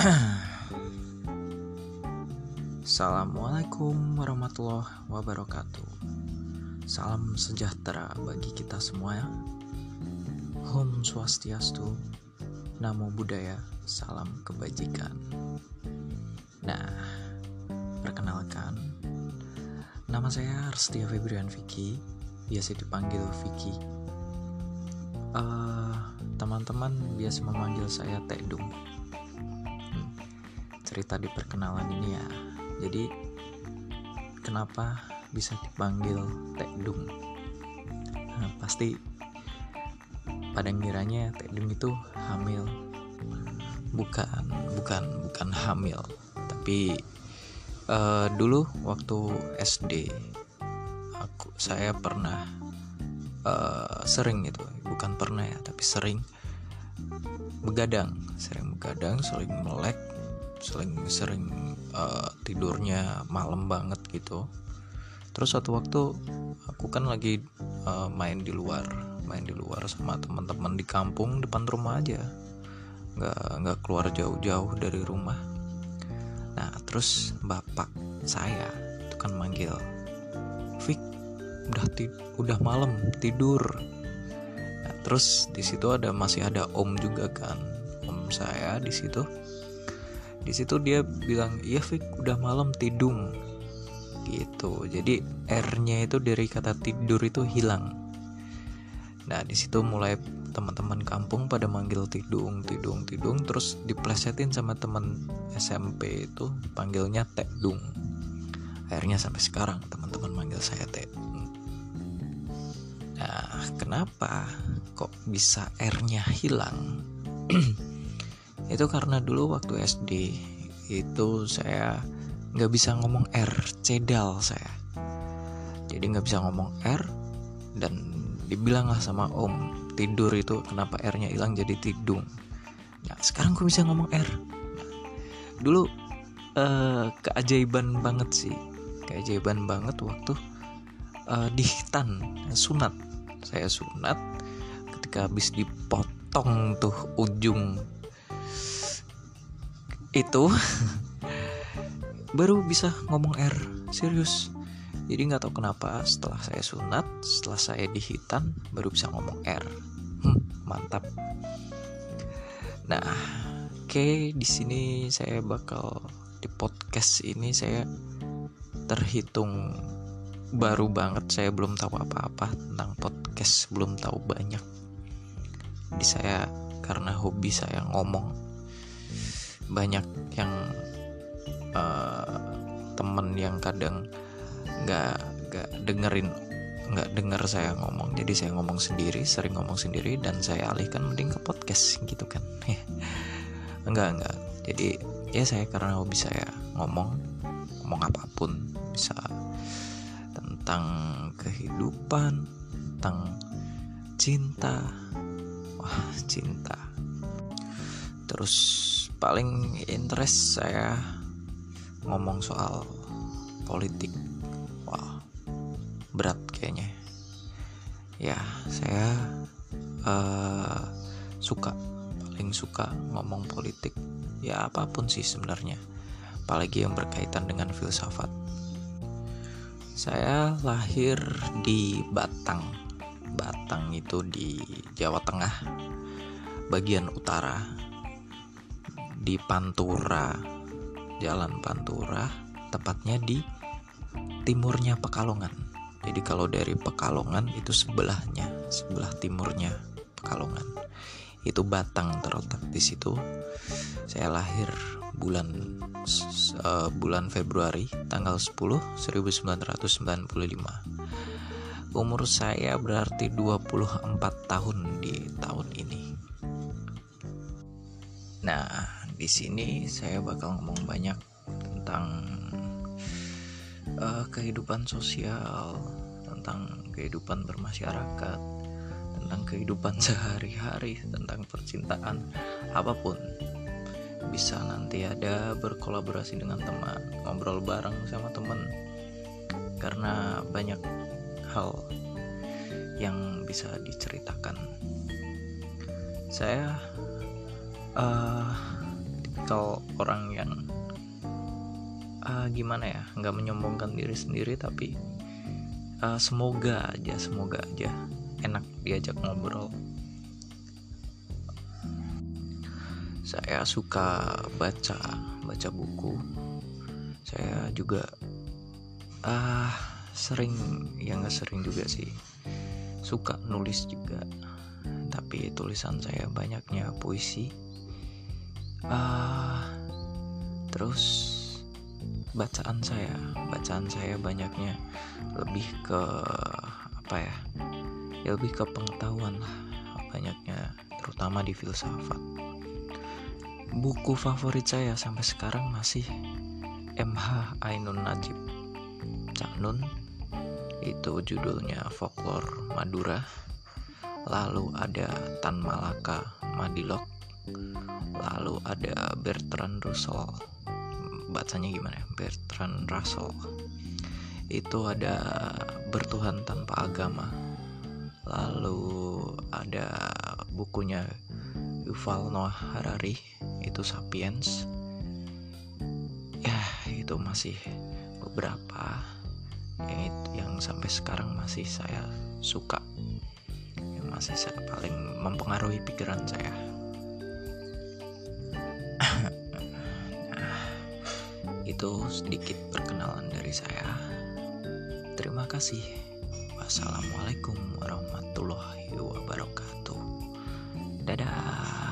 Assalamualaikum warahmatullahi wabarakatuh. Salam sejahtera bagi kita semua. Om Swastiastu, Namo Buddhaya, salam kebajikan. Nah, perkenalkan, nama saya Arstia Febrian Vicky, biasa dipanggil Vicky. Uh, teman-teman biasa memanggil saya Tedung. Cerita di perkenalan ini ya. Jadi kenapa bisa dipanggil Tedung? Nah, pasti pada ngiranya Tedung itu hamil. Bukan, bukan, bukan hamil, tapi uh, dulu waktu SD aku saya pernah uh, sering gitu bukan pernah ya tapi sering begadang sering begadang sering melek sering sering uh, tidurnya malam banget gitu. Terus satu waktu aku kan lagi uh, main di luar main di luar sama teman-teman di kampung depan rumah aja. Nggak nggak keluar jauh-jauh dari rumah. Nah terus bapak saya itu kan manggil Fik udah udah malam tidur. Terus di situ ada masih ada om juga kan. Om saya di situ di situ dia bilang iya Fik udah malam tidung. Gitu. Jadi R-nya itu dari kata tidur itu hilang. Nah di situ mulai teman-teman kampung pada manggil tidung tidung tidung terus diplesetin sama teman SMP itu panggilnya Tedung. Akhirnya sampai sekarang teman-teman manggil saya Tedung. Nah, kenapa kok bisa R-nya hilang? itu karena dulu waktu SD itu saya nggak bisa ngomong R, cedal saya. Jadi nggak bisa ngomong R dan dibilanglah sama Om tidur itu kenapa R-nya hilang jadi tidung. Nah, sekarang gue bisa ngomong R. Nah, dulu uh, keajaiban banget sih, keajaiban banget waktu uh, dihitan sunat saya sunat ketika habis dipotong tuh ujung itu. Baru bisa ngomong R serius. Jadi nggak tahu kenapa setelah saya sunat setelah saya dihitan baru bisa ngomong R. Hmm, mantap. Nah oke okay, di sini saya bakal di podcast ini saya terhitung baru banget. Saya belum tahu apa-apa tentang podcast belum tahu banyak. Jadi saya karena hobi saya ngomong banyak yang uh, temen yang kadang nggak nggak dengerin nggak denger saya ngomong jadi saya ngomong sendiri sering ngomong sendiri dan saya alihkan mending ke podcast gitu kan enggak enggak jadi ya saya karena hobi saya ngomong ngomong apa pun bisa tentang kehidupan, tentang cinta. Wah, cinta. Terus paling interest saya ngomong soal politik. Wah, berat kayaknya. Ya, saya uh, suka paling suka ngomong politik. Ya apa pun sih sebenarnya. Apalagi yang berkaitan dengan filsafat saya lahir di Batang. Batang itu di Jawa Tengah, bagian utara. Di Pantura, Jalan Pantura, tepatnya di timurnya Pekalongan. Jadi kalau dari Pekalongan itu sebelahnya, sebelah timurnya Pekalongan. Itu Batang terletak di situ. Saya lahir bulan uh, bulan Februari tanggal 10 1995 umur saya berarti 24 tahun di tahun ini nah di sini saya bakal ngomong banyak tentang uh, kehidupan sosial tentang kehidupan bermasyarakat tentang kehidupan sehari-hari tentang percintaan apa pun. Bisa nanti ada berkolaborasi dengan teman ngobrol bareng sama teman. Karena banyak hal yang bisa diceritakan. Saya uh, tipikal orang yang uh, gimana ya nggak menyombongkan diri sendiri tapi uh, semoga aja semoga aja enak diajak ngobrol. Saya suka baca baca buku. Saya juga ah uh, sering ya nggak sering juga sih suka nulis juga. Tapi tulisan saya banyaknya puisi uh, terus bacaan saya bacaan saya banyaknya lebih ke apa ya ya lebih ke pengetahuan lah banyaknya terutama di filsafat. Buku favorit saya sampai sekarang masih MH Ainun Najib. Cak Nun itu judulnya Folklore Madura. Lalu ada Tan Malaka Madilok lalu ada Bertrand Russell. Bacanya gimana ya? Bertrand Russell. Itu ada Bertuhan Tanpa Agama. Lalu ada bukunya Yuval Noah Harari itu Sapiens. Ya itu masih beberapa yang itu yang sampai sekarang masih saya suka. Yang masih saya paling mempengaruhi pikiran saya itu sedikit perkenalan dari saya. Terima kasih. Wassalamualaikum warahmatullahi wabarakatuh. Dadah